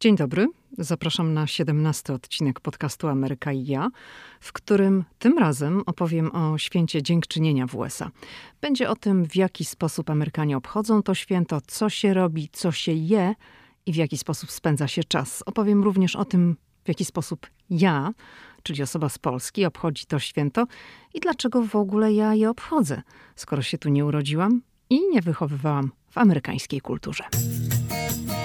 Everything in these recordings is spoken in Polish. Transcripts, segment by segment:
Dzień dobry. Zapraszam na 17 odcinek podcastu Ameryka i ja, w którym tym razem opowiem o święcie dziękczynienia w USA. Będzie o tym, w jaki sposób Amerykanie obchodzą to święto, co się robi, co się je i w jaki sposób spędza się czas. Opowiem również o tym, w jaki sposób ja, czyli osoba z Polski, obchodzi to święto i dlaczego w ogóle ja je obchodzę, skoro się tu nie urodziłam i nie wychowywałam w amerykańskiej kulturze.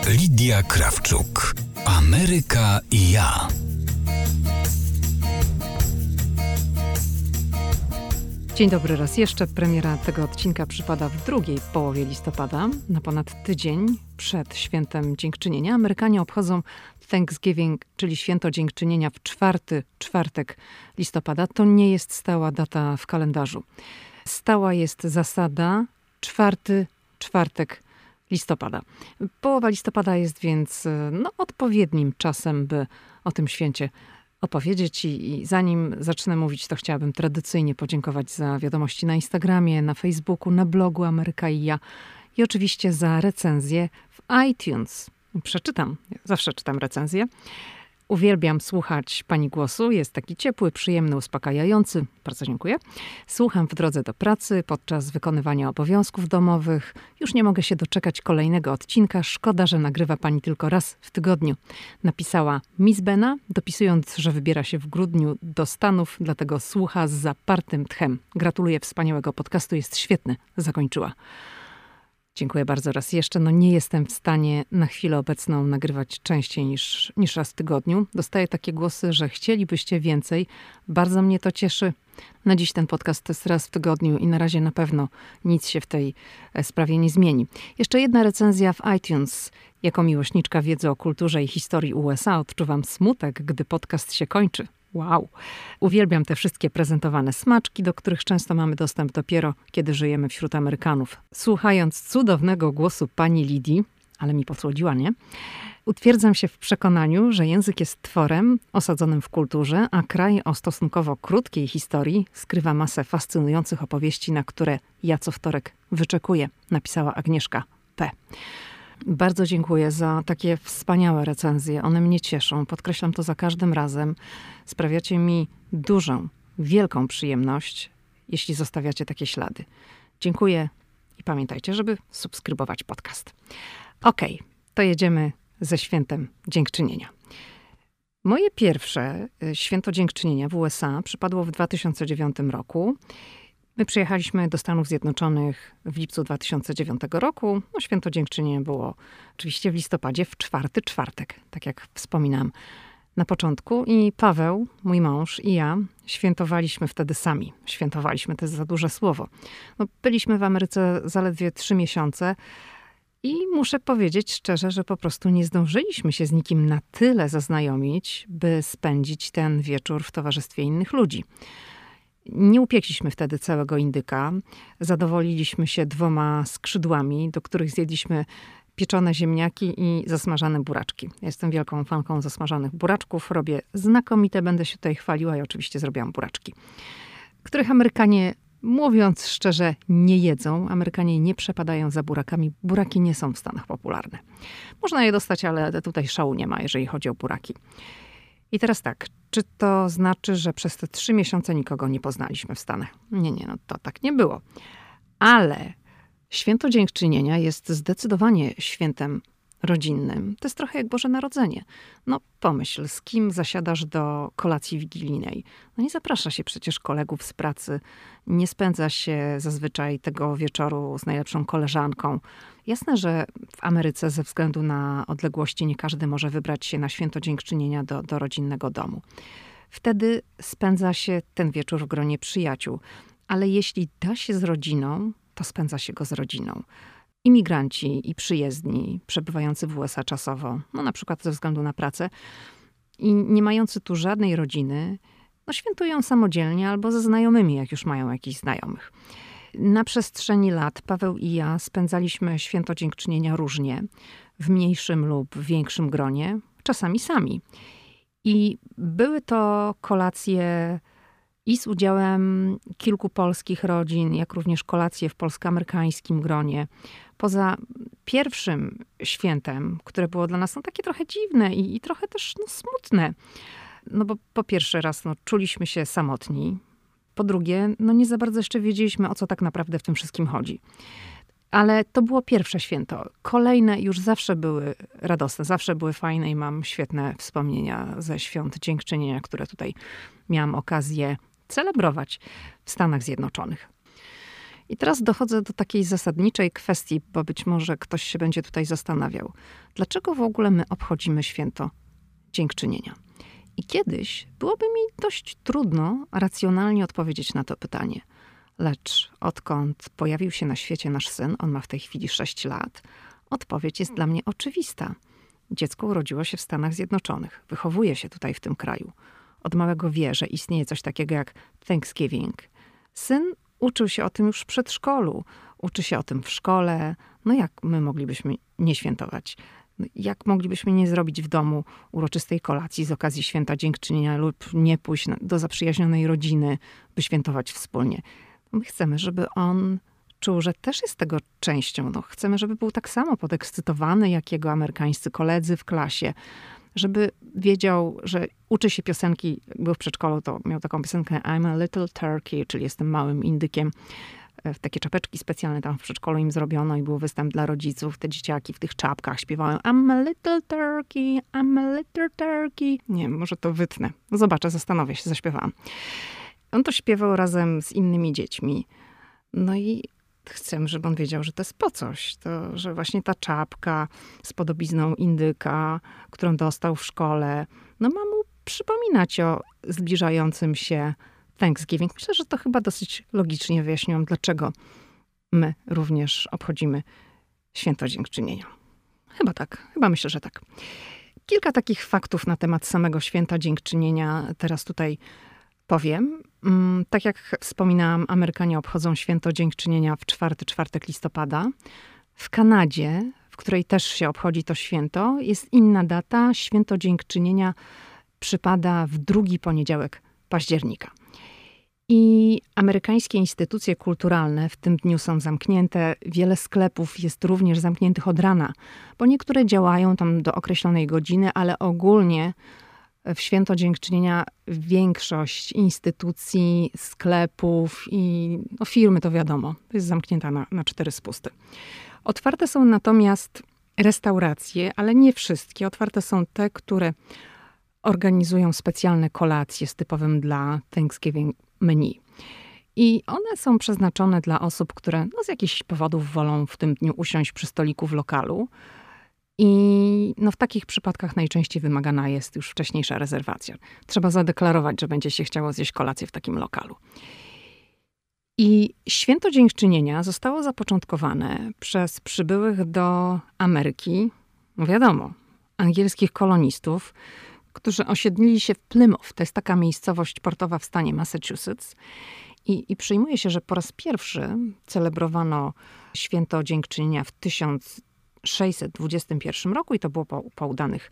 Lidia Krawczuk. Ameryka i ja. Dzień dobry raz jeszcze. Premiera tego odcinka przypada w drugiej połowie listopada, na ponad tydzień przed świętem Dziękczynienia. Amerykanie obchodzą Thanksgiving, czyli święto Dziękczynienia w czwarty czwartek listopada. To nie jest stała data w kalendarzu. Stała jest zasada czwarty czwartek listopada. Połowa listopada jest więc no, odpowiednim czasem, by o tym święcie opowiedzieć. I, I, zanim zacznę mówić, to chciałabym tradycyjnie podziękować za wiadomości na Instagramie, na Facebooku, na blogu Ameryka i ja i oczywiście za recenzję w iTunes. Przeczytam, zawsze czytam recenzję. Uwielbiam słuchać pani głosu. Jest taki ciepły, przyjemny, uspokajający. Bardzo dziękuję. Słucham w drodze do pracy, podczas wykonywania obowiązków domowych. Już nie mogę się doczekać kolejnego odcinka. Szkoda, że nagrywa pani tylko raz w tygodniu. Napisała Miss Bena, dopisując, że wybiera się w grudniu do Stanów, dlatego słucha z zapartym tchem. Gratuluję wspaniałego podcastu, jest świetny. Zakończyła. Dziękuję bardzo raz jeszcze. No nie jestem w stanie na chwilę obecną nagrywać częściej niż, niż raz w tygodniu. Dostaję takie głosy, że chcielibyście więcej. Bardzo mnie to cieszy. Na dziś ten podcast jest raz w tygodniu i na razie na pewno nic się w tej e, sprawie nie zmieni. Jeszcze jedna recenzja w iTunes. Jako miłośniczka wiedzy o kulturze i historii USA odczuwam smutek, gdy podcast się kończy. Wow! Uwielbiam te wszystkie prezentowane smaczki, do których często mamy dostęp dopiero, kiedy żyjemy wśród Amerykanów. Słuchając cudownego głosu pani Lidii, ale mi posłodziła, nie? Utwierdzam się w przekonaniu, że język jest tworem osadzonym w kulturze, a kraj o stosunkowo krótkiej historii skrywa masę fascynujących opowieści, na które ja co wtorek wyczekuję, napisała Agnieszka P. Bardzo dziękuję za takie wspaniałe recenzje. One mnie cieszą. Podkreślam to za każdym razem. Sprawiacie mi dużą, wielką przyjemność, jeśli zostawiacie takie ślady. Dziękuję i pamiętajcie, żeby subskrybować podcast. Ok, to jedziemy ze świętem dziękczynienia. Moje pierwsze y, święto dziękczynienia w USA przypadło w 2009 roku. My przyjechaliśmy do Stanów Zjednoczonych w lipcu 2009 roku. No, święto dziękczynienia było oczywiście w listopadzie, w czwarty czwartek, tak jak wspominam na początku. I Paweł, mój mąż i ja świętowaliśmy wtedy sami. Świętowaliśmy, to jest za duże słowo. No, byliśmy w Ameryce zaledwie trzy miesiące. I muszę powiedzieć szczerze, że po prostu nie zdążyliśmy się z nikim na tyle zaznajomić, by spędzić ten wieczór w towarzystwie innych ludzi. Nie upiekliśmy wtedy całego indyka. Zadowoliliśmy się dwoma skrzydłami, do których zjedliśmy pieczone ziemniaki i zasmażane buraczki. Jestem wielką fanką zasmażanych buraczków. Robię znakomite, będę się tutaj chwaliła i oczywiście zrobiłam buraczki, których Amerykanie Mówiąc szczerze, nie jedzą. Amerykanie nie przepadają za burakami. Buraki nie są w Stanach popularne. Można je dostać, ale tutaj szału nie ma, jeżeli chodzi o buraki. I teraz tak, czy to znaczy, że przez te trzy miesiące nikogo nie poznaliśmy w Stanach? Nie, nie, no to tak nie było. Ale święto dziękczynienia jest zdecydowanie świętem rodzinnym. To jest trochę jak Boże Narodzenie. No pomyśl, z kim zasiadasz do kolacji wigilijnej? No nie zaprasza się przecież kolegów z pracy, nie spędza się zazwyczaj tego wieczoru z najlepszą koleżanką. Jasne, że w Ameryce ze względu na odległości nie każdy może wybrać się na święto dziękczynienia do, do rodzinnego domu. Wtedy spędza się ten wieczór w gronie przyjaciół. Ale jeśli da się z rodziną, to spędza się go z rodziną imigranci i przyjezdni przebywający w USA czasowo, no na przykład ze względu na pracę i nie mający tu żadnej rodziny, no świętują samodzielnie albo ze znajomymi, jak już mają jakichś znajomych. Na przestrzeni lat Paweł i ja spędzaliśmy święto dziękczynienia różnie, w mniejszym lub większym gronie, czasami sami. I były to kolacje i z udziałem kilku polskich rodzin, jak również kolacje w polsko-amerykańskim gronie Poza pierwszym świętem, które było dla nas no, takie trochę dziwne i, i trochę też no, smutne. No bo po pierwszy raz no, czuliśmy się samotni. Po drugie, no nie za bardzo jeszcze wiedzieliśmy, o co tak naprawdę w tym wszystkim chodzi. Ale to było pierwsze święto. Kolejne już zawsze były radosne, zawsze były fajne i mam świetne wspomnienia ze świąt dziękczynienia, które tutaj miałam okazję celebrować w Stanach Zjednoczonych. I teraz dochodzę do takiej zasadniczej kwestii, bo być może ktoś się będzie tutaj zastanawiał. Dlaczego w ogóle my obchodzimy święto dziękczynienia? I kiedyś byłoby mi dość trudno racjonalnie odpowiedzieć na to pytanie. Lecz odkąd pojawił się na świecie nasz syn, on ma w tej chwili 6 lat, odpowiedź jest dla mnie oczywista. Dziecko urodziło się w Stanach Zjednoczonych, wychowuje się tutaj w tym kraju. Od małego wie, że istnieje coś takiego jak Thanksgiving. Syn uczył się o tym już w przedszkolu, uczy się o tym w szkole. No jak my moglibyśmy nie świętować? No jak moglibyśmy nie zrobić w domu uroczystej kolacji z okazji święta dziękczynienia lub nie pójść do zaprzyjaźnionej rodziny, by świętować wspólnie? My chcemy, żeby on czuł, że też jest tego częścią. No, chcemy, żeby był tak samo podekscytowany jak jego amerykańscy koledzy w klasie. Żeby wiedział, że uczy się piosenki, był w przedszkolu, to miał taką piosenkę I'm a little turkey, czyli jestem małym indykiem. E, takie czapeczki specjalne tam w przedszkolu im zrobiono i był występ dla rodziców. Te dzieciaki w tych czapkach śpiewają I'm a little turkey, I'm a little turkey. Nie wiem, może to wytnę. No zobaczę, zastanowię się, zaśpiewałam. On to śpiewał razem z innymi dziećmi. No i chcę, żeby on wiedział, że to jest po coś. To, że właśnie ta czapka z podobizną indyka, którą dostał w szkole, no ma mu przypominać o zbliżającym się Thanksgiving. Myślę, że to chyba dosyć logicznie wyjaśniłam, dlaczego my również obchodzimy święto dziękczynienia. Chyba tak, chyba myślę, że tak. Kilka takich faktów na temat samego święta dziękczynienia teraz tutaj powiem. Mm, tak jak wspominałam, Amerykanie obchodzą święto dziękczynienia w czwarty czwartek listopada. W Kanadzie, w której też się obchodzi to święto, jest inna data. Święto dziękczynienia przypada w drugi poniedziałek października. I amerykańskie instytucje kulturalne w tym dniu są zamknięte. Wiele sklepów jest również zamkniętych od rana, bo niektóre działają tam do określonej godziny, ale ogólnie w święto dziękczynienia większość instytucji, sklepów i no, firmy, to wiadomo, jest zamknięta na, na cztery spusty. Otwarte są natomiast restauracje, ale nie wszystkie. Otwarte są te, które organizują specjalne kolacje z typowym dla Thanksgiving menu. I one są przeznaczone dla osób, które no, z jakichś powodów wolą w tym dniu usiąść przy stoliku w lokalu i no w takich przypadkach najczęściej wymagana jest już wcześniejsza rezerwacja. Trzeba zadeklarować, że będzie się chciało zjeść kolację w takim lokalu. I święto dziękczynienia zostało zapoczątkowane przez przybyłych do Ameryki, no wiadomo, angielskich kolonistów, którzy osiedlili się w Plymouth. To jest taka miejscowość portowa w stanie Massachusetts. I, I przyjmuje się, że po raz pierwszy celebrowano święto dziękczynienia w 1000 621 roku i to było po, po udanych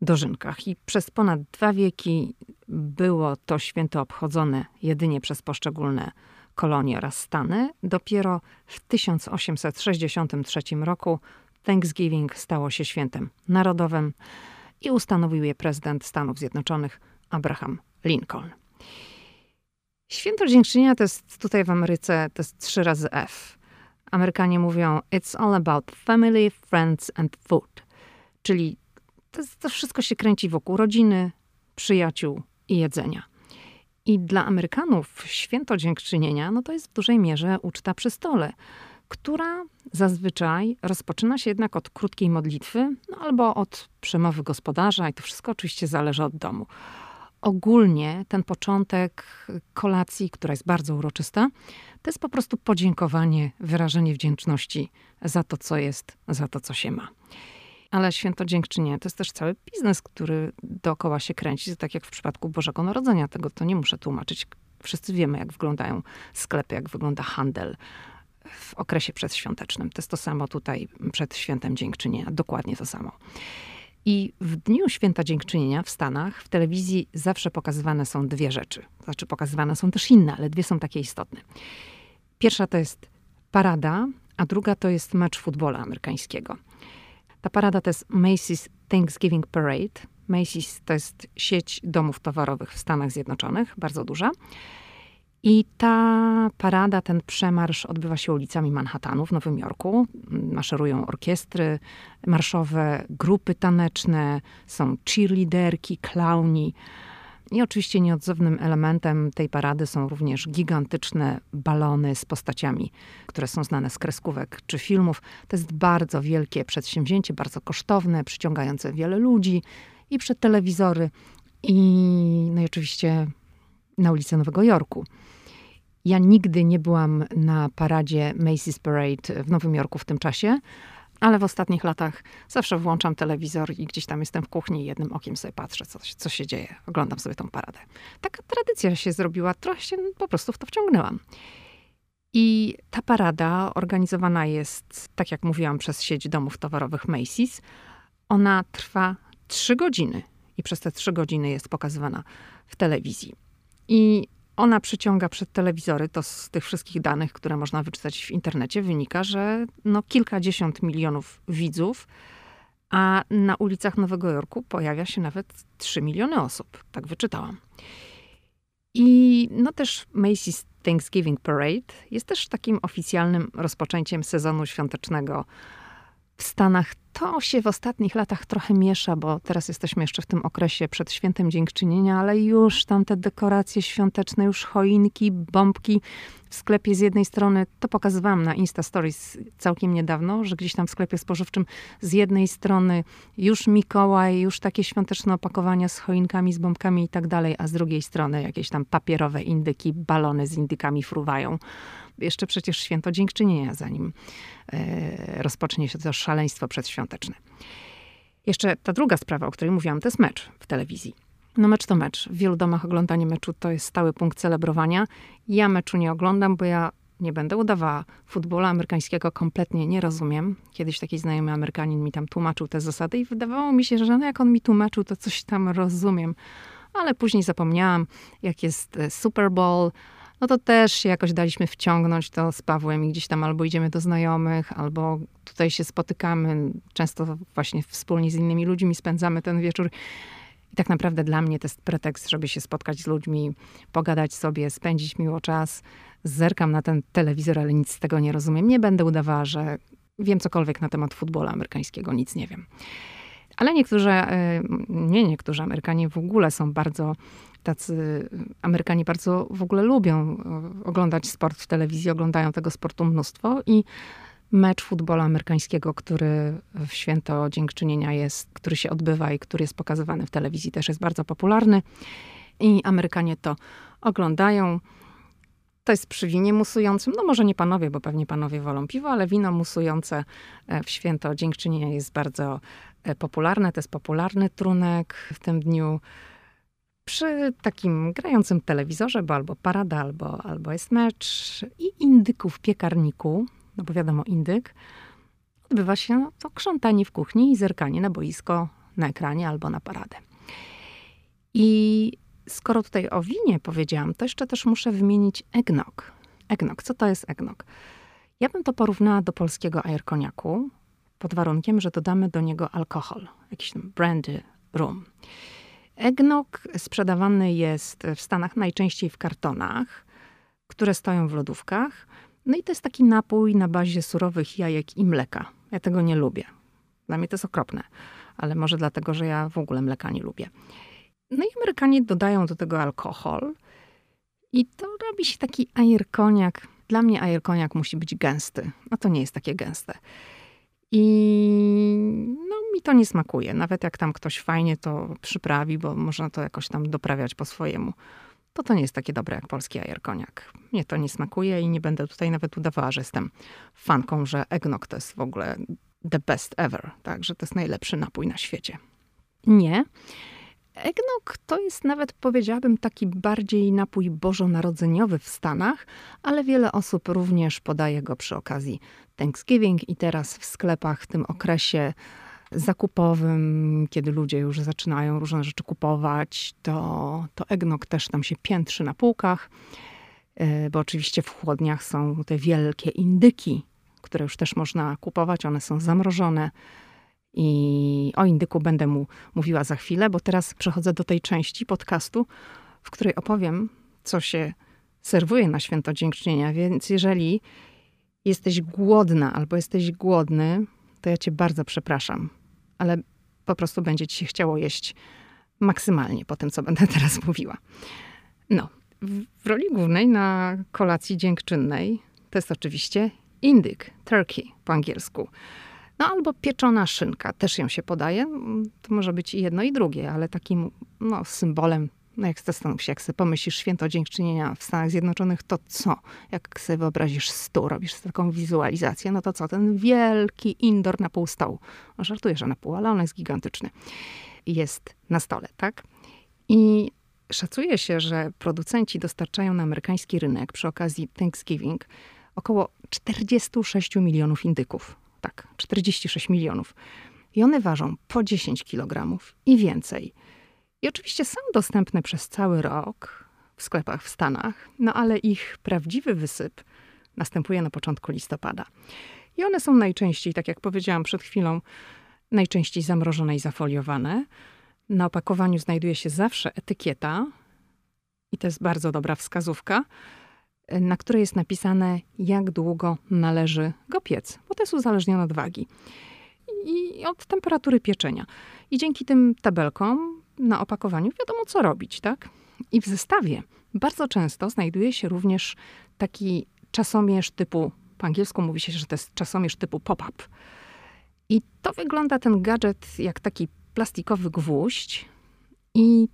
dożynkach. I przez ponad dwa wieki było to święto obchodzone jedynie przez poszczególne kolonie oraz stany. Dopiero w 1863 roku Thanksgiving stało się świętem narodowym i ustanowił je prezydent Stanów Zjednoczonych Abraham Lincoln. Święto Dziękczynienia to jest tutaj w Ameryce to jest trzy razy F. Amerykanie mówią it's all about family, friends and food. Czyli to, to wszystko się kręci wokół rodziny, przyjaciół i jedzenia. I dla Amerykanów święto dziękczynienia, no to jest w dużej mierze uczta przy stole, która zazwyczaj rozpoczyna się jednak od krótkiej modlitwy, no albo od przemowy gospodarza i to wszystko oczywiście zależy od domu ogólnie ten początek kolacji, która jest bardzo uroczysta, to jest po prostu podziękowanie, wyrażenie wdzięczności za to, co jest, za to, co się ma. Ale święto dziękczynienia to jest też cały biznes, który dookoła się kręci, tak jak w przypadku Bożego Narodzenia. Tego to nie muszę tłumaczyć. Wszyscy wiemy, jak wyglądają sklepy, jak wygląda handel w okresie przedświątecznym. To jest to samo tutaj przed świętem dziękczynienia. Dokładnie to samo. I w dniu święta dziękczynienia w Stanach w telewizji zawsze pokazywane są dwie rzeczy. Znaczy, pokazywane są też inne, ale dwie są takie istotne. Pierwsza to jest parada a druga to jest mecz futbola amerykańskiego. Ta parada to jest Macy's Thanksgiving Parade. Macy's to jest sieć domów towarowych w Stanach Zjednoczonych, bardzo duża. I ta parada, ten przemarsz odbywa się ulicami Manhattanu w Nowym Jorku. Maszerują orkiestry marszowe, grupy taneczne, są cheerleaderki, klauni. I oczywiście nieodzownym elementem tej parady są również gigantyczne balony z postaciami, które są znane z kreskówek czy filmów. To jest bardzo wielkie przedsięwzięcie, bardzo kosztowne, przyciągające wiele ludzi i przed telewizory, i, no i oczywiście na ulicę Nowego Jorku. Ja nigdy nie byłam na paradzie Macy's Parade w Nowym Jorku w tym czasie, ale w ostatnich latach zawsze włączam telewizor i gdzieś tam jestem w kuchni i jednym okiem sobie patrzę, co, co się dzieje. Oglądam sobie tą paradę. Taka tradycja się zrobiła, trochę się po prostu w to wciągnęłam. I ta parada organizowana jest, tak jak mówiłam, przez sieć domów towarowych Macy's. Ona trwa trzy godziny i przez te trzy godziny jest pokazywana w telewizji. I ona przyciąga przed telewizory, to z tych wszystkich danych, które można wyczytać w internecie, wynika, że no kilkadziesiąt milionów widzów, a na ulicach Nowego Jorku pojawia się nawet 3 miliony osób. Tak wyczytałam. I no też Macy's Thanksgiving Parade jest też takim oficjalnym rozpoczęciem sezonu świątecznego w Stanach to się w ostatnich latach trochę miesza, bo teraz jesteśmy jeszcze w tym okresie przed świętem dziękczynienia, ale już tam te dekoracje świąteczne, już choinki, bombki w sklepie z jednej strony, to pokazywałam na Insta Stories całkiem niedawno, że gdzieś tam w sklepie spożywczym z jednej strony już Mikołaj, już takie świąteczne opakowania z choinkami, z bombkami i tak dalej, a z drugiej strony jakieś tam papierowe indyki, balony z indykami fruwają jeszcze przecież święto dziękczynienia, zanim e, rozpocznie się to szaleństwo przedświąteczne. Jeszcze ta druga sprawa, o której mówiłam, to jest mecz w telewizji. No mecz to mecz. W wielu domach oglądanie meczu to jest stały punkt celebrowania. Ja meczu nie oglądam, bo ja nie będę udawała. Futbolu amerykańskiego kompletnie nie rozumiem. Kiedyś taki znajomy Amerykanin mi tam tłumaczył te zasady i wydawało mi się, że no jak on mi tłumaczył, to coś tam rozumiem. Ale później zapomniałam, jak jest e, Super Bowl, no to też się jakoś daliśmy wciągnąć to z Pawłem i gdzieś tam albo idziemy do znajomych, albo tutaj się spotykamy. Często właśnie wspólnie z innymi ludźmi spędzamy ten wieczór. I tak naprawdę dla mnie to jest pretekst, żeby się spotkać z ludźmi, pogadać sobie, spędzić miło czas. Zerkam na ten telewizor, ale nic z tego nie rozumiem. Nie będę udawała, że wiem cokolwiek na temat futbolu amerykańskiego, nic nie wiem. Ale niektórzy, e, nie niektórzy Amerykanie w ogóle są bardzo tacy Amerykanie bardzo w ogóle lubią e, oglądać sport w telewizji, oglądają tego sportu mnóstwo i mecz futbolu amerykańskiego, który w święto dziękczynienia jest, który się odbywa i który jest pokazywany w telewizji też jest bardzo popularny i Amerykanie to oglądają. To jest przy winie musującym, no może nie panowie, bo pewnie panowie wolą piwo, ale wino musujące e, w święto dziękczynienia jest bardzo e, popularne. To jest popularny trunek w tym dniu przy takim grającym telewizorze, bo albo parada, albo, albo jest mecz i indyku w piekarniku, no bo wiadomo, indyk, odbywa się no, to krzątanie w kuchni i zerkanie na boisko, na ekranie albo na paradę. I skoro tutaj o winie powiedziałam, to jeszcze też muszę wymienić eggnog. Eggnog, co to jest eggnog? Ja bym to porównała do polskiego airkoniaku, pod warunkiem, że dodamy do niego alkohol, jakiś tam brandy, rum. Eggnog sprzedawany jest w Stanach najczęściej w kartonach, które stoją w lodówkach. No i to jest taki napój na bazie surowych jajek i mleka. Ja tego nie lubię. Dla mnie to jest okropne, ale może dlatego, że ja w ogóle mleka nie lubię. No i Amerykanie dodają do tego alkohol i to robi się taki ajerkoniak. Dla mnie ajerkoniak musi być gęsty, a to nie jest takie gęste. I no, mi to nie smakuje. Nawet jak tam ktoś fajnie to przyprawi, bo można to jakoś tam doprawiać po swojemu, to to nie jest takie dobre jak polski ajerkoniak. Mnie to nie smakuje i nie będę tutaj nawet udawała, że jestem fanką, że eggnog to jest w ogóle the best ever, tak, że to jest najlepszy napój na świecie. Nie. Eggnog to jest nawet, powiedziałabym, taki bardziej napój bożonarodzeniowy w Stanach, ale wiele osób również podaje go przy okazji Thanksgiving i teraz w sklepach w tym okresie zakupowym, kiedy ludzie już zaczynają różne rzeczy kupować, to, to eggnog też tam się piętrzy na półkach, e, bo oczywiście w chłodniach są te wielkie indyki, które już też można kupować. One są zamrożone. I o indyku będę mu mówiła za chwilę, bo teraz przechodzę do tej części podcastu, w której opowiem, co się serwuje na święto dziękczynienia. Więc jeżeli jesteś głodna albo jesteś głodny, to ja cię bardzo przepraszam, ale po prostu będzie ci się chciało jeść maksymalnie po tym, co będę teraz mówiła. No, w roli głównej na kolacji dziękczynnej to jest oczywiście indyk, turkey po angielsku. No albo pieczona szynka, też ją się podaje. To może być i jedno i drugie, ale takim no, symbolem, no jak zastanów się, jak sobie pomyślisz święto dziękczynienia w Stanach Zjednoczonych, to co? Jak sobie wyobrazisz stół, robisz taką wizualizację, no to co? Ten wielki indoor na pół stołu. No, żartuję, że na pół, ale on jest gigantyczny. Jest na stole, tak? I szacuje się, że producenci dostarczają na amerykański rynek przy okazji Thanksgiving około 46 milionów indyków tak, 46 milionów. I one ważą po 10 kg i więcej. I oczywiście są dostępne przez cały rok w sklepach w Stanach, no ale ich prawdziwy wysyp następuje na początku listopada. I one są najczęściej, tak jak powiedziałam przed chwilą, najczęściej zamrożone i zafoliowane. Na opakowaniu znajduje się zawsze etykieta, i to jest bardzo dobra wskazówka, na której jest napisane, jak długo należy go piec, bo to jest uzależnione od wagi i od temperatury pieczenia. I dzięki tym tabelkom na opakowaniu wiadomo, co robić, tak? I w zestawie bardzo często znajduje się również taki czasomierz typu, po angielsku mówi się, że to jest czasomierz typu pop-up. I to wygląda ten gadżet jak taki plastikowy gwóźdź i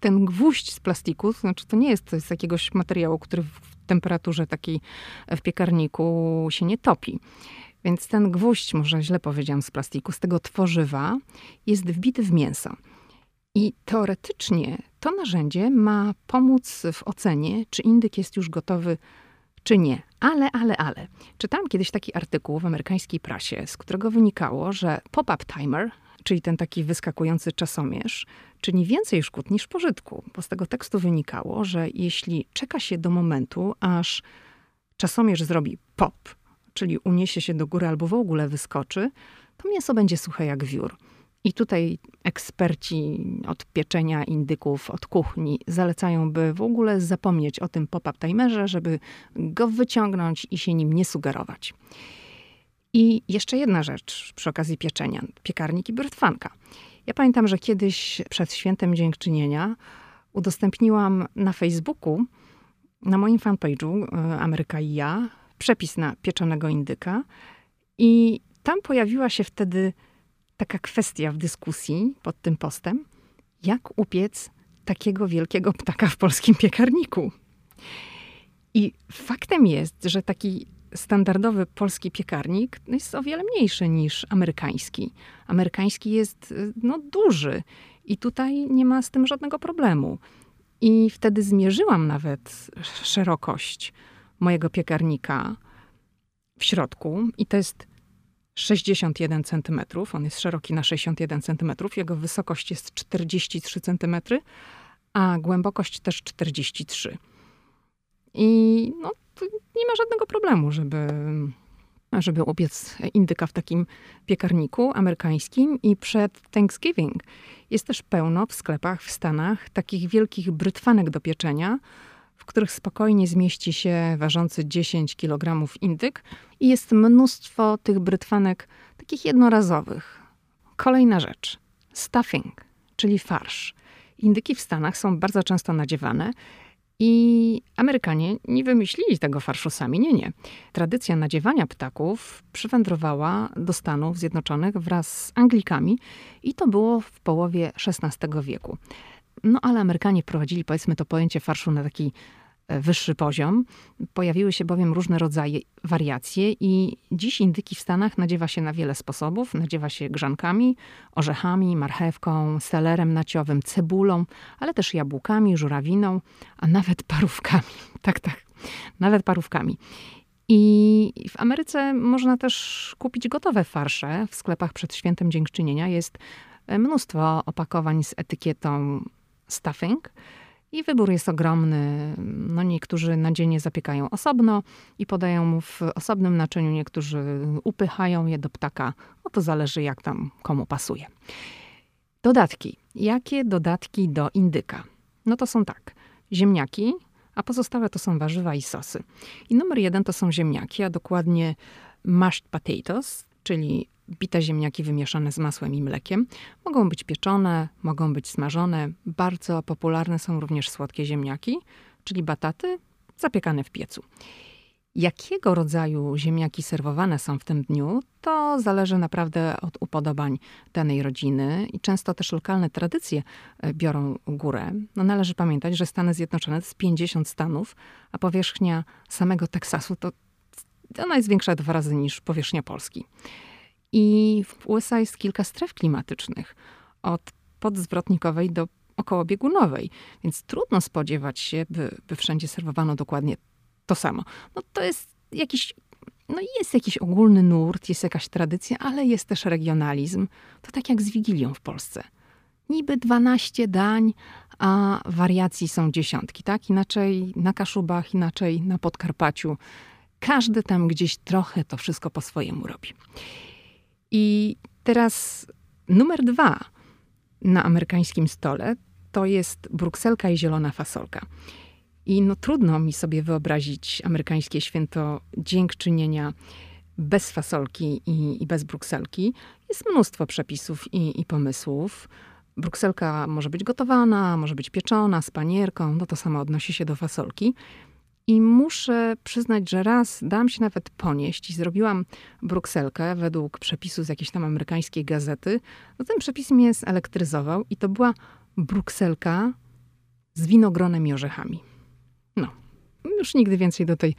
ten gwóźdź z plastiku, to znaczy to nie jest z jakiegoś materiału, który w temperaturze takiej w piekarniku się nie topi. Więc ten gwóźdź, może źle powiedziałam, z plastiku, z tego tworzywa, jest wbity w mięso. I teoretycznie to narzędzie ma pomóc w ocenie, czy indyk jest już gotowy, czy nie. Ale, ale, ale. Czytałam kiedyś taki artykuł w amerykańskiej prasie, z którego wynikało, że pop-up timer, czyli ten taki wyskakujący czasomierz, czyni więcej szkód niż pożytku, bo z tego tekstu wynikało, że jeśli czeka się do momentu, aż czasomierz zrobi pop, czyli uniesie się do góry albo w ogóle wyskoczy, to mięso będzie suche jak wiór. I tutaj eksperci od pieczenia indyków, od kuchni zalecają, by w ogóle zapomnieć o tym pop-up timerze, żeby go wyciągnąć i się nim nie sugerować. I jeszcze jedna rzecz przy okazji pieczenia. Piekarnik i brytwanka. Ja pamiętam, że kiedyś przed świętem dziękczynienia udostępniłam na Facebooku, na moim fanpage'u e, Ameryka i ja, przepis na pieczonego indyka. I tam pojawiła się wtedy taka kwestia w dyskusji pod tym postem, jak upiec takiego wielkiego ptaka w polskim piekarniku. I faktem jest, że taki standardowy polski piekarnik jest o wiele mniejszy niż amerykański. Amerykański jest no, duży i tutaj nie ma z tym żadnego problemu. I wtedy zmierzyłam nawet szerokość mojego piekarnika w środku i to jest 61 cm. On jest szeroki na 61 cm. Jego wysokość jest 43 cm, a głębokość też 43. I no, nie ma żadnego problemu, żeby, żeby upiec indyka w takim piekarniku amerykańskim. I przed Thanksgiving jest też pełno w sklepach w Stanach takich wielkich brytwanek do pieczenia, w których spokojnie zmieści się ważący 10 kg indyk. I jest mnóstwo tych brytwanek takich jednorazowych. Kolejna rzecz. Stuffing, czyli farsz. Indyki w Stanach są bardzo często nadziewane i Amerykanie nie wymyślili tego farszu sami, nie, nie. Tradycja nadziewania ptaków przywędrowała do Stanów Zjednoczonych wraz z Anglikami i to było w połowie XVI wieku. No ale Amerykanie wprowadzili, powiedzmy, to pojęcie farszu na taki wyższy poziom. Pojawiły się bowiem różne rodzaje wariacje i dziś indyki w Stanach nadziewa się na wiele sposobów. Nadziewa się grzankami, orzechami, marchewką, selerem naciowym, cebulą, ale też jabłkami, żurawiną, a nawet parówkami. Tak, tak, nawet parówkami. I w Ameryce można też kupić gotowe farsze. W sklepach przed świętem dziękczynienia jest mnóstwo opakowań z etykietą stuffing – I wybór jest ogromny. No niektórzy nadzienie zapiekają osobno i podają mu w osobnym naczyniu, niektórzy upychają je do ptaka. No to zależy jak tam komu pasuje. Dodatki. Jakie dodatki do indyka? No to są tak. Ziemniaki, a pozostałe to są warzywa i sosy. I numer jeden to są ziemniaki, a dokładnie mashed potatoes, czyli bite ziemniaki wymieszane z masłem i mlekiem. Mogą być pieczone, mogą być smażone. Bardzo popularne są również słodkie ziemniaki, czyli bataty zapiekane w piecu. Jakiego rodzaju ziemniaki serwowane są w tym dniu, to zależy naprawdę od upodobań danej rodziny i często też lokalne tradycje e, biorą górę. No należy pamiętać, że Stany Zjednoczone to jest 50 stanów, a powierzchnia samego Teksasu to ona jest większa dwa razy niż powierzchnia Polski. I w USA jest kilka stref klimatycznych, od podzwrotnikowej do okołobiegunowej, więc trudno spodziewać się, by, by wszędzie serwowano dokładnie to samo. No to jest jakiś, no jest jakiś ogólny nurt, jest jakaś tradycja, ale jest też regionalizm. To tak jak z Wigilią w Polsce. Niby 12 dań, a wariacji są dziesiątki, tak? Inaczej na Kaszubach, inaczej na Podkarpaciu. Każdy tam gdzieś trochę to wszystko po swojemu robi. I teraz numer dwa na amerykańskim stole to jest brukselka i zielona fasolka. I no trudno mi sobie wyobrazić amerykańskie święto dziękczynienia bez fasolki i, i bez brukselki. Jest mnóstwo przepisów i, i, pomysłów. Brukselka może być gotowana, może być pieczona z panierką, no to samo odnosi się do fasolki. I muszę przyznać, że raz dałam się nawet ponieść i zrobiłam brukselkę według przepisu z jakiejś tam amerykańskiej gazety. No ten przepis mnie zelektryzował i to była brukselka z winogronem i orzechami. No, już nigdy więcej do tej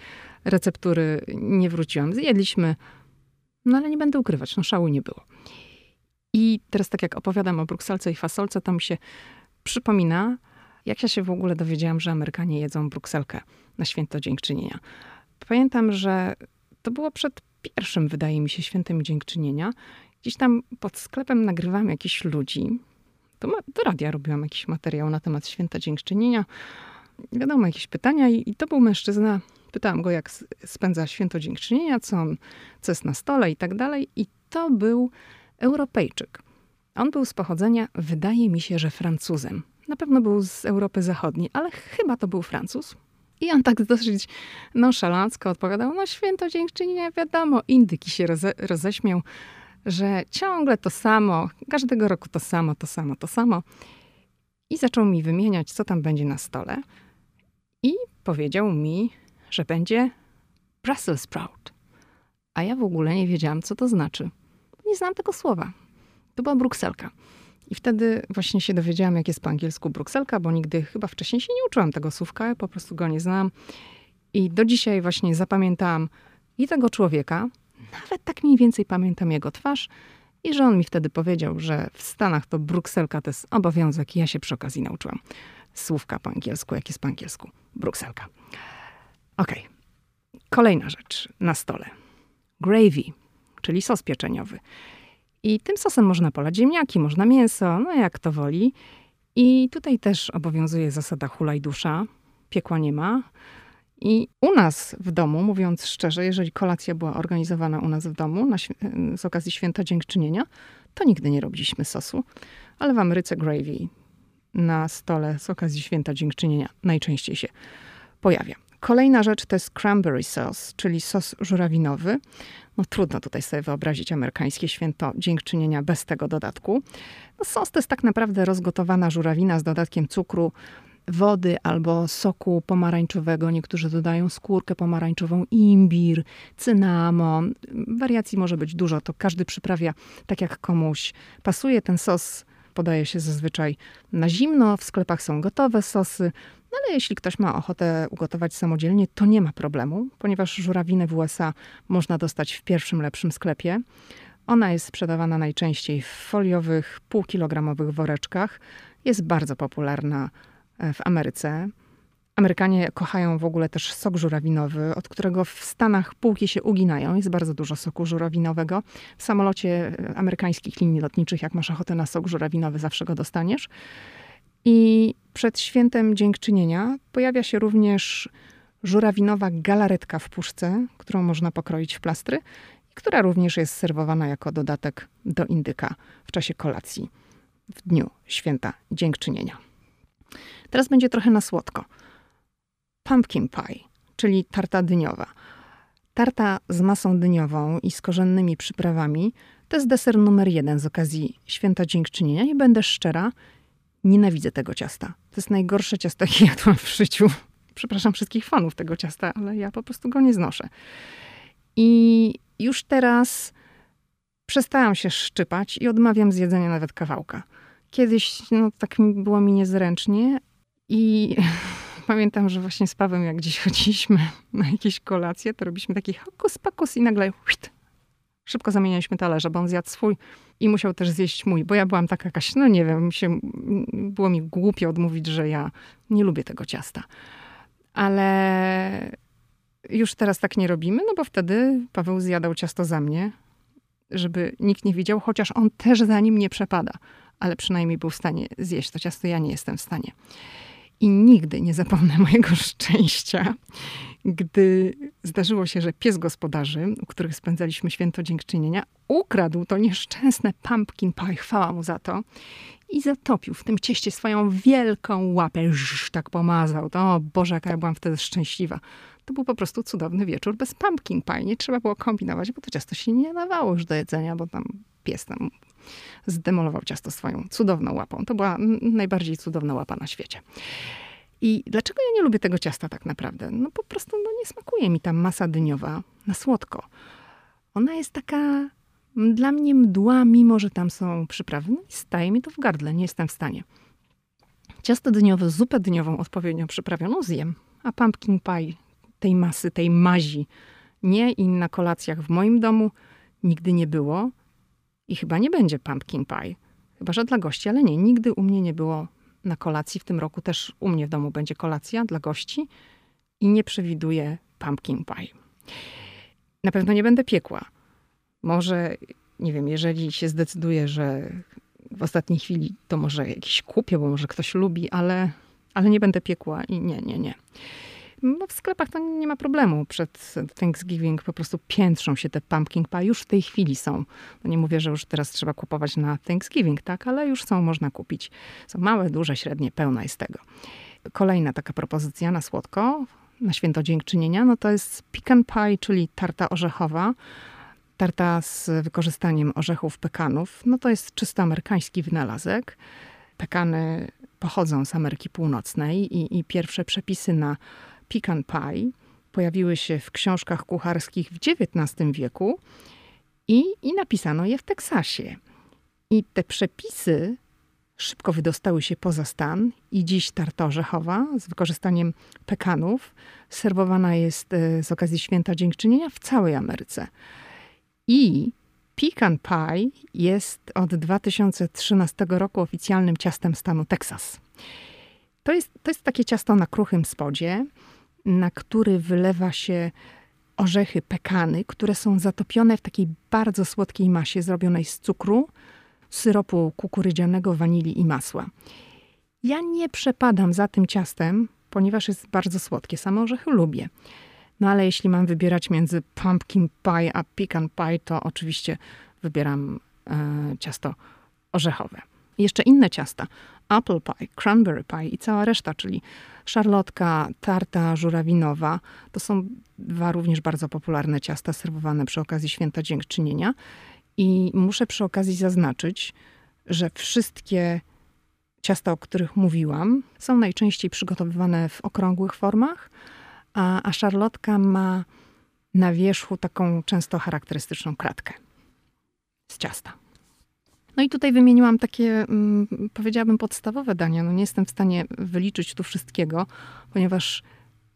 receptury nie wróciłam. Zjedliśmy, no ale nie będę ukrywać, no szału nie było. I teraz tak jak opowiadam o brukselce i fasolce, to mi się przypomina, jak ja się w ogóle dowiedziałam, że Amerykanie jedzą brukselkę na święto dziękczynienia. Pamiętam, że to było przed pierwszym, wydaje mi się, świętem dziękczynienia. Gdzieś tam pod sklepem nagrywam jakichś ludzi. To do radia robiłam jakiś materiał na temat święta dziękczynienia. Wiadomo, jakieś pytania i, i to był mężczyzna. Pytałam go, jak spędza święto dziękczynienia, co, on, co jest na stole i tak dalej. I to był Europejczyk. On był z pochodzenia, wydaje mi się, że Francuzem. Na pewno był z Europy Zachodniej, ale chyba to był Francuz. I on tak dosyć nonszalancko odpowiadał, no święto dziękczynienia, wiadomo. Indyki się roze, roześmiał, że ciągle to samo, każdego roku to samo, to samo, to samo. I zaczął mi wymieniać, co tam będzie na stole. I powiedział mi, że będzie Brussels sprout. A ja w ogóle nie wiedziałam, co to znaczy. Nie znam tego słowa. To była brukselka. I wtedy właśnie się dowiedziałam, jak jest po angielsku brukselka, bo nigdy chyba wcześniej się nie uczyłam tego słówka, po prostu go nie znam. I do dzisiaj właśnie zapamiętałam i tego człowieka, nawet tak mniej więcej pamiętam jego twarz, i że on mi wtedy powiedział, że w Stanach to brukselka to jest obowiązek. I ja się przy okazji nauczyłam słówka po angielsku, jak jest po angielsku. Brukselka. Okej. Okay. Kolejna rzecz na stole. Gravy, czyli sos pieczeniowy. I tym sosem można polać ziemniaki, można mięso, no jak to woli. I tutaj też obowiązuje zasada hulaj dusza. Piekła nie ma. I u nas w domu, mówiąc szczerze, jeżeli kolacja była organizowana u nas w domu na, z okazji święta dziękczynienia, to nigdy nie robiliśmy sosu. Ale w Ameryce gravy na stole z okazji święta dziękczynienia najczęściej się pojawia. Kolejna rzecz to jest cranberry sauce, czyli sos żurawinowy. No trudno tutaj sobie wyobrazić amerykańskie święto dziękczynienia bez tego dodatku. No, sos to jest tak naprawdę rozgotowana żurawina z dodatkiem cukru, wody albo soku pomarańczowego. Niektórzy dodają skórkę pomarańczową, imbir, cynamon. Wariacji może być dużo, to każdy przyprawia tak jak komuś pasuje. Ten sos podaje się zazwyczaj na zimno, w sklepach są gotowe sosy. No ale jeśli ktoś ma ochotę ugotować samodzielnie, to nie ma problemu, ponieważ żurawinę w USA można dostać w pierwszym lepszym sklepie. Ona jest sprzedawana najczęściej w foliowych, półkilogramowych woreczkach. Jest bardzo popularna e, w Ameryce. Amerykanie kochają w ogóle też sok żurawinowy, od którego w Stanach półki się uginają. Jest bardzo dużo soku żurawinowego. W samolocie e, amerykańskich linii lotniczych, jak masz ochotę na sok żurawinowy, zawsze go dostaniesz. I przed świętem dziękczynienia pojawia się również żurawinowa galaretka w puszce, którą można pokroić w plastry i która również jest serwowana jako dodatek do indyka w czasie kolacji w dniu święta dziękczynienia. Teraz będzie trochę na słodko. Pumpkin pie, czyli tarta dyniowa. Tarta z masą dyniową i z korzennymi przyprawami to jest deser numer jeden z okazji święta dziękczynienia i będę szczera, nienawidzę tego ciasta. To jest najgorsze ciasto, jakie jadłam w życiu. Przepraszam wszystkich fanów tego ciasta, ale ja po prostu go nie znoszę. I już teraz przestałam się szczypać i odmawiam zjedzenia nawet kawałka. Kiedyś no, tak było mi niezręcznie i pamiętam, że właśnie z Pawem, jak gdzieś chodziliśmy na jakieś kolacje, to robiliśmy taki hokus pakus i nagle huit, szybko zamienialiśmy talerze, bo on zjadł swój i musiał też zjeść mój, bo ja byłam taka jakaś, no nie wiem, się, było mi głupio odmówić, że ja nie lubię tego ciasta. Ale już teraz tak nie robimy, no bo wtedy Paweł zjadał ciasto za mnie, żeby nikt nie widział, chociaż on też za nim nie przepada, ale przynajmniej był w stanie zjeść to ciasto, ja nie jestem w stanie. I nigdy nie zapomnę mojego szczęścia, gdy zdarzyło się, że pies gospodarzy, u których spędzaliśmy święto dziękczynienia, ukradł to nieszczęsne pumpkin pie, chwała mu za to, i zatopił w tym cieście swoją wielką łapę. Ższ, tak pomazał. To, o Boże, jaka ja byłam wtedy szczęśliwa. To był po prostu cudowny wieczór bez pumpkin pie. Nie trzeba było kombinować, bo to ciasto się nie nadawało już do jedzenia, bo tam pies tam zdemolował ciasto swoją cudowną łapą. To była najbardziej cudowna łapa na świecie. I dlaczego ja nie lubię tego ciasta tak naprawdę? No po prostu no, nie smakuje mi ta masa dyniowa na słodko. Ona jest taka dla mnie mdła, mimo że tam są przyprawy. No staje mi to w gardle, nie jestem w stanie. Ciasto dyniowe, zupę dyniową odpowiednio przyprawioną zjem, a pumpkin pie tej masy, tej mazi nie i na kolacjach w moim domu nigdy nie było i chyba nie będzie pumpkin pie. Chyba, że dla gości, ale nie, nigdy u mnie nie było na kolacji. W tym roku też u mnie w domu będzie kolacja dla gości i nie przewiduję pumpkin pie. Na pewno nie będę piekła. Może, nie wiem, jeżeli się zdecyduję, że w ostatniej chwili to może jakiś kupię, bo może ktoś lubi, ale, ale nie będę piekła i nie, nie, nie. No w sklepach to nie ma problemu. Przed Thanksgiving po prostu piętrzą się te pumpkin pie. Już w tej chwili są. No nie mówię, że już teraz trzeba kupować na Thanksgiving, tak, ale już są, można kupić. Są małe, duże, średnie, pełna jest tego. Kolejna taka propozycja na słodko, na święto dziękczynienia, no to jest pecan pie, czyli tarta orzechowa. Tarta z wykorzystaniem orzechów pekanów. No to jest czysto amerykański wynalazek. Pekany pochodzą z Ameryki Północnej i, i pierwsze przepisy na pecan pie pojawiły się w książkach kucharskich w XIX wieku i, i napisano je w Teksasie. I te przepisy szybko wydostały się poza stan i dziś tarta orzechowa z wykorzystaniem pekanów serwowana jest e, z okazji Święta Dziękczynienia w całej Ameryce. I pecan pie jest od 2013 roku oficjalnym ciastem stanu Teksas. To jest, to jest takie ciasto na kruchym spodzie, na który wylewa się orzechy pekany, które są zatopione w takiej bardzo słodkiej masie zrobionej z cukru, syropu kukurydzianego, wanilii i masła. Ja nie przepadam za tym ciastem, ponieważ jest bardzo słodkie. Same orzechy lubię. No ale jeśli mam wybierać między pumpkin pie a pecan pie, to oczywiście wybieram e, ciasto orzechowe. Jeszcze inne ciasta. Apple pie, cranberry pie i cała reszta, czyli szarlotka, tarta żurawinowa. To są dwa również bardzo popularne ciasta serwowane przy okazji Święta Dziękczynienia. I muszę przy okazji zaznaczyć, że wszystkie ciasta, o których mówiłam, są najczęściej przygotowywane w okrągłych formach, a, a szarlotka ma na wierzchu taką często charakterystyczną kratkę z ciasta. No i tutaj wymieniłam takie, mm, powiedziałabym, podstawowe dania. No nie jestem w stanie wyliczyć tu wszystkiego, ponieważ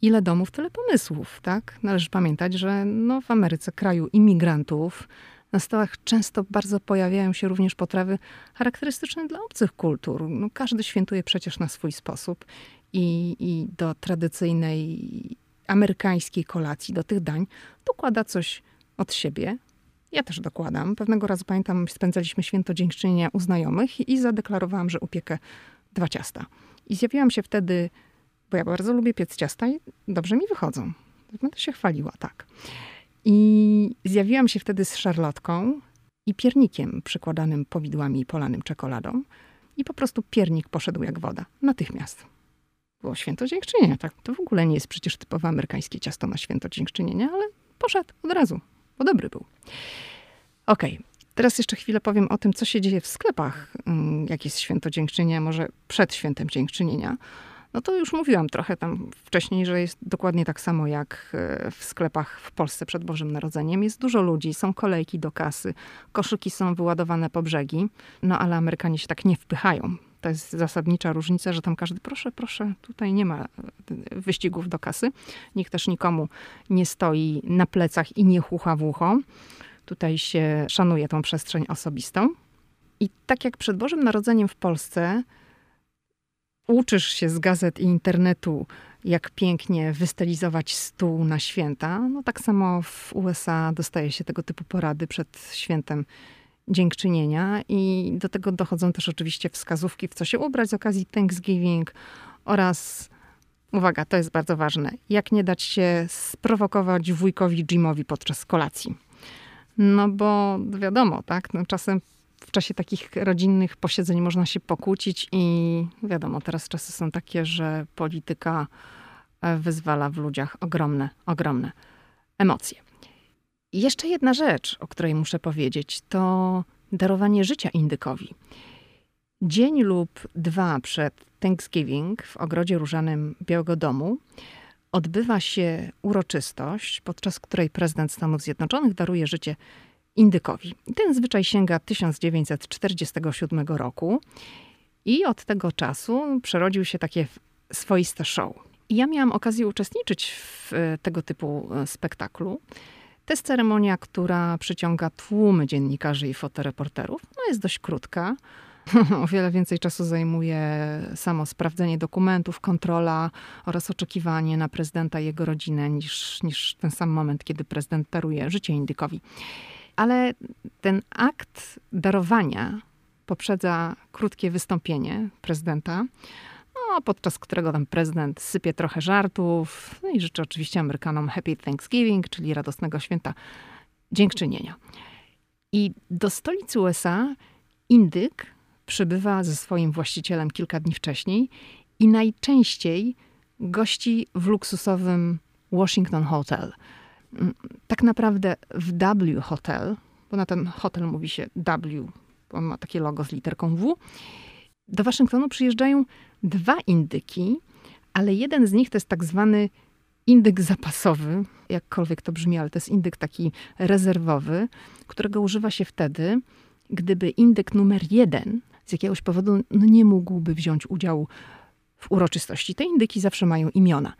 ile domów, tyle pomysłów, tak? Należy pamiętać, że no w Ameryce, kraju imigrantów, na stołach często bardzo pojawiają się również potrawy charakterystyczne dla obcych kultur. No, każdy świętuje przecież na swój sposób i, i do tradycyjnej amerykańskiej kolacji, do tych dań, dokłada coś od siebie. Ja też dokładam. Pewnego razu pamiętam, spędzaliśmy święto dziękczynienia u znajomych i zadeklarowałam, że upiekę dwa ciasta. I zjawiłam się wtedy, bo ja bardzo lubię piec ciasta i dobrze mi wychodzą. Będę się chwaliła, tak. I zjawiłam się wtedy z szarlotką i piernikiem przykładanym powidłami i polanym czekoladą. I po prostu piernik poszedł jak woda. Natychmiast. Było święto dziękczynienia. Tak, to w ogóle nie jest przecież typowe amerykańskie ciasto na święto dziękczynienia, ale poszedł od razu, bo dobry był. Okej, okay. Teraz jeszcze chwilę powiem o tym, co się dzieje w sklepach, mm, jak jest święto dziękczynienia, może przed świętem dziękczynienia. No to już mówiłam trochę tam wcześniej, że jest dokładnie tak samo jak e, w sklepach w Polsce przed Bożym Narodzeniem. Jest dużo ludzi, są kolejki do kasy, koszyki są wyładowane po brzegi, no ale Amerykanie się tak nie wpychają. To jest zasadnicza różnica, że tam każdy, proszę, proszę, tutaj nie ma e, wyścigów do kasy. Nikt też nikomu nie stoi na plecach i nie chucha w ucho. Tutaj się szanuje tą przestrzeń osobistą. I tak jak przed Bożym Narodzeniem w Polsce uczysz się z gazet i internetu, jak pięknie wystylizować stół na święta, no tak samo w USA dostaje się tego typu porady przed świętem dziękczynienia i do tego dochodzą też oczywiście wskazówki, w co się ubrać z okazji Thanksgiving oraz, uwaga, to jest bardzo ważne, jak nie dać się sprowokować wujkowi Jimowi podczas kolacji. No bo wiadomo, tak, no czasem w czasie takich rodzinnych posiedzeń można się pokłócić i wiadomo, teraz czasy są takie, że polityka e, wyzwala w ludziach ogromne, ogromne emocje. Jeszcze jedna rzecz, o której muszę powiedzieć, to darowanie życia indykowi. Dzień lub dwa przed Thanksgiving w ogrodzie różanym Białego Domu odbywa się uroczystość, podczas której prezydent Stanów Zjednoczonych daruje życie indykowi. Ten zwyczaj sięga 1947 roku i od tego czasu przerodził się takie swoiste show. Ja miałam okazję uczestniczyć w tego typu e, spektaklu. To jest ceremonia, która przyciąga tłumy dziennikarzy i fotoreporterów. No jest dość krótka. o wiele więcej czasu zajmuje samo sprawdzenie dokumentów, kontrola oraz oczekiwanie na prezydenta i jego rodzinę niż, niż ten sam moment, kiedy prezydent daruje życie indykowi. Ale ten akt darowania poprzedza krótkie wystąpienie prezydenta, no, podczas którego tam prezydent sypie trochę żartów no i życzy oczywiście Amerykanom Happy Thanksgiving, czyli radosnego święta dziękczynienia. I do stolicy USA indyk przybywa ze swoim właścicielem kilka dni wcześniej i najczęściej gości w luksusowym Washington Hotel. Mm, tak naprawdę w W Hotel, bo na ten hotel mówi się W, on ma takie logo z literką W. Do Waszyngtonu przyjeżdżają dwa indyki, ale jeden z nich to jest tak zwany indyk zapasowy, jakkolwiek to brzmi, ale to jest indyk taki rezerwowy, którego używa się wtedy, gdyby indyk numer jeden z jakiegoś powodu no, nie mógłby wziąć udziału w uroczystości. Te indyki zawsze mają imiona.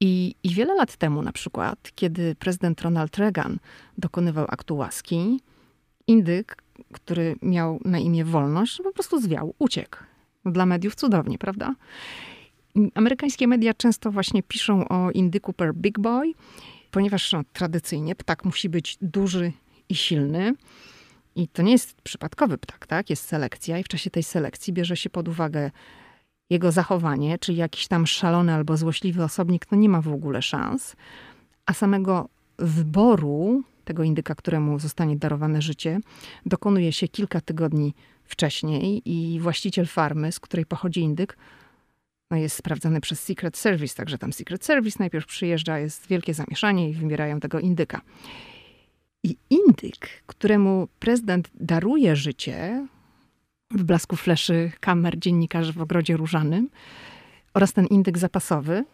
I, I wiele lat temu, na przykład, kiedy prezydent Ronald Reagan dokonywał aktu łaski, indyk, który miał na imię Wolność, po prostu zwiał, uciekł. Dla mediów cudownie, prawda? Amerykańskie media często właśnie piszą o indyku per big boy, ponieważ no, tradycyjnie ptak musi być duży i silny. I to nie jest przypadkowy ptak, tak? Jest selekcja i w czasie tej selekcji bierze się pod uwagę jego zachowanie, czyli jakiś tam szalony albo złośliwy osobnik, no nie ma w ogóle szans. A samego wyboru tego indyka, któremu zostanie darowane życie, dokonuje się kilka tygodni wcześniej i właściciel farmy, z której pochodzi indyk, no jest sprawdzany przez Secret Service, także tam Secret Service najpierw przyjeżdża, jest wielkie zamieszanie i wybierają tego indyka. I indyk, któremu prezydent daruje życie w blasku fleszy kamer dziennikarzy w ogrodzie różanym oraz ten indyk zapasowy,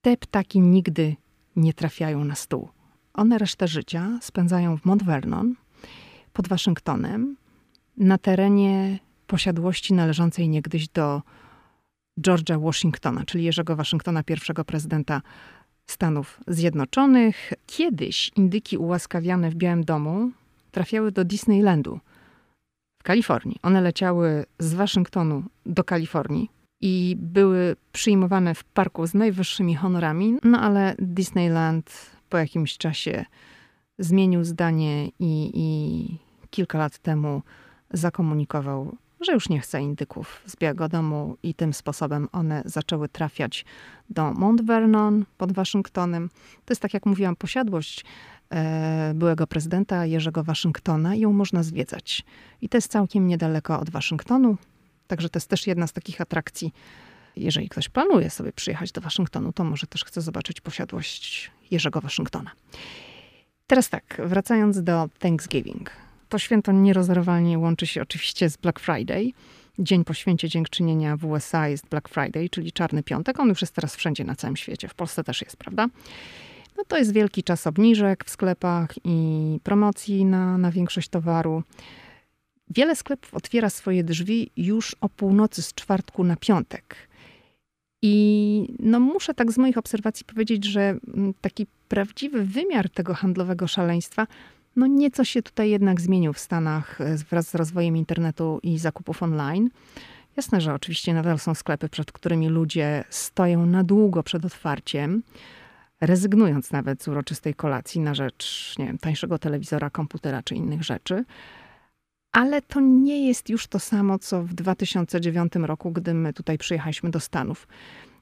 te ptaki nigdy nie trafiają na stół. One resztę życia spędzają w Mount Vernon, pod Waszyngtonem, na terenie posiadłości należącej niegdyś do George'a Washingtona, czyli Jerzego Waszyngtona, pierwszego prezydenta Stanów Zjednoczonych. Kiedyś indyki ułaskawiane w Białym Domu trafiały do Disneylandu w Kalifornii. One leciały z Waszyngtonu do Kalifornii i były przyjmowane w parku z najwyższymi honorami, no ale Disneyland po jakimś czasie zmienił zdanie i, i kilka lat temu zakomunikował, że już nie chce indyków z Białego Domu i tym sposobem one zaczęły trafiać do Mount Vernon pod Waszyngtonem. To jest, tak jak mówiłam, posiadłość e, byłego prezydenta Jerzego Waszyngtona i ją można zwiedzać. I to jest całkiem niedaleko od Waszyngtonu, także to jest też jedna z takich atrakcji. Jeżeli ktoś planuje sobie przyjechać do Waszyngtonu, to może też chce zobaczyć posiadłość Jerzego Waszyngtona. Teraz tak, wracając do Thanksgiving. To święto nierozerwalnie łączy się oczywiście z Black Friday. Dzień po święcie dziękczynienia w USA jest Black Friday, czyli czarny piątek. On już jest teraz wszędzie na całym świecie. W Polsce też jest, prawda? No to jest wielki czas obniżek w sklepach i promocji na, na większość towaru. Wiele sklepów otwiera swoje drzwi już o północy z czwartku na piątek. I no muszę tak z moich obserwacji powiedzieć, że mm, taki prawdziwy wymiar tego handlowego szaleństwa no nieco się tutaj jednak zmienił w Stanach e, wraz z rozwojem internetu i zakupów online. Jasne, że oczywiście nadal są sklepy, przed którymi ludzie stoją na długo przed otwarciem, rezygnując nawet z uroczystej kolacji na rzecz nie wiem, tańszego telewizora, komputera czy innych rzeczy. Ale to nie jest już to samo, co w 2009 roku, gdy my tutaj przyjechaliśmy do Stanów.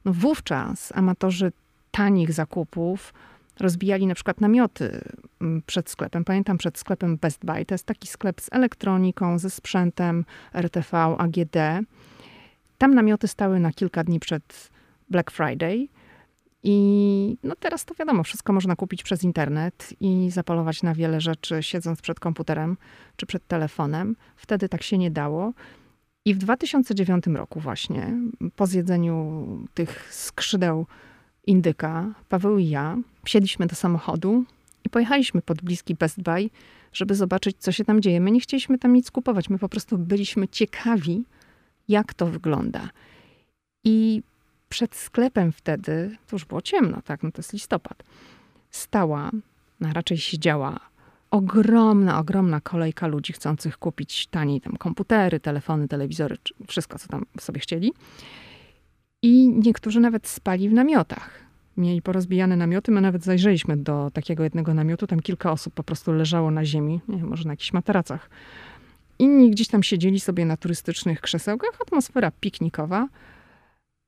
No wówczas amatorzy tanich zakupów rozbijali na przykład namioty mm, przed sklepem. Pamiętam przed sklepem Best Buy. To jest taki sklep z elektroniką, ze sprzętem RTV, AGD. Tam namioty stały na kilka dni przed Black Friday. I no teraz to wiadomo, wszystko można kupić przez internet i zapolować na wiele rzeczy, siedząc przed komputerem czy przed telefonem. Wtedy tak się nie dało. I w 2009 roku, właśnie, po zjedzeniu tych skrzydeł indyka, Paweł i ja, wsiedliśmy do samochodu i pojechaliśmy pod bliski Best Buy, żeby zobaczyć, co się tam dzieje. My nie chcieliśmy tam nic kupować, my po prostu byliśmy ciekawi, jak to wygląda. I przed sklepem wtedy, to już było ciemno, tak, no to jest listopad, stała, a raczej siedziała ogromna, ogromna kolejka ludzi chcących kupić taniej tam komputery, telefony, telewizory, wszystko, co tam sobie chcieli. I niektórzy nawet spali w namiotach. Mieli porozbijane namioty. My nawet zajrzeliśmy do takiego jednego namiotu. Tam kilka osób po prostu leżało na ziemi, nie wiem, może na jakichś materacach. Inni gdzieś tam siedzieli sobie na turystycznych krzesełkach. Atmosfera piknikowa.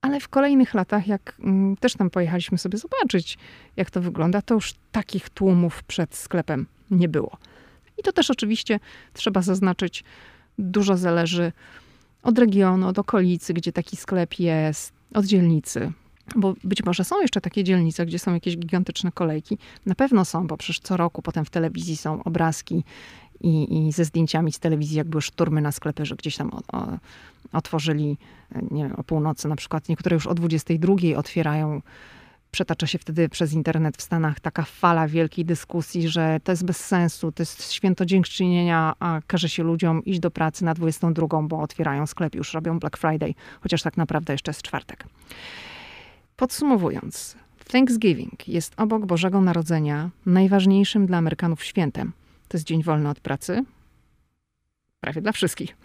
Ale w kolejnych latach, jak mm, też tam pojechaliśmy sobie zobaczyć, jak to wygląda, to już takich tłumów przed sklepem nie było. I to też oczywiście trzeba zaznaczyć, dużo zależy od regionu, od okolicy, gdzie taki sklep jest, od dzielnicy. Bo być może są jeszcze takie dzielnice, gdzie są jakieś gigantyczne kolejki. Na pewno są, bo przecież co roku potem w telewizji są obrazki i, i ze zdjęciami z telewizji, jak były szturmy na sklepy, że gdzieś tam o, o, otworzyli, nie wiem, o północy na przykład. Niektóre już o 22 otwierają przetacza się wtedy przez internet w Stanach taka fala wielkiej dyskusji, że to jest bez sensu, to jest święto dziękczynienia, a każe się ludziom iść do pracy na 22, bo otwierają sklep, już robią Black Friday, chociaż tak naprawdę jeszcze jest czwartek. Podsumowując, Thanksgiving jest obok Bożego Narodzenia najważniejszym dla Amerykanów świętem. To jest dzień wolny od pracy, prawie dla wszystkich.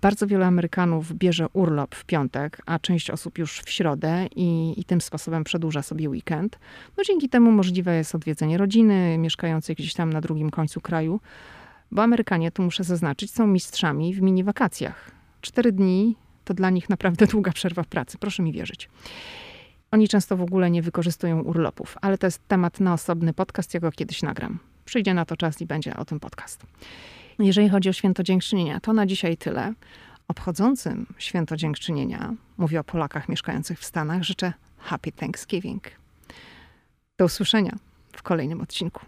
Bardzo wielu Amerykanów bierze urlop w piątek, a część osób już w środę i, i tym sposobem przedłuża sobie weekend. No dzięki temu możliwe jest odwiedzenie rodziny mieszkającej gdzieś tam na drugim końcu kraju, bo Amerykanie, tu muszę zaznaczyć, są mistrzami w mini wakacjach. Cztery dni to dla nich naprawdę długa przerwa w pracy, proszę mi wierzyć. Oni często w ogóle nie wykorzystują urlopów, ale to jest temat na osobny podcast, ja go kiedyś nagram. Przyjdzie na to czas i będzie o tym podcast. Jeżeli chodzi o święto dziękczynienia, to na dzisiaj tyle. Obchodzącym święto dziękczynienia, mówię o Polakach mieszkających w Stanach, życzę Happy Thanksgiving. Do usłyszenia w kolejnym odcinku.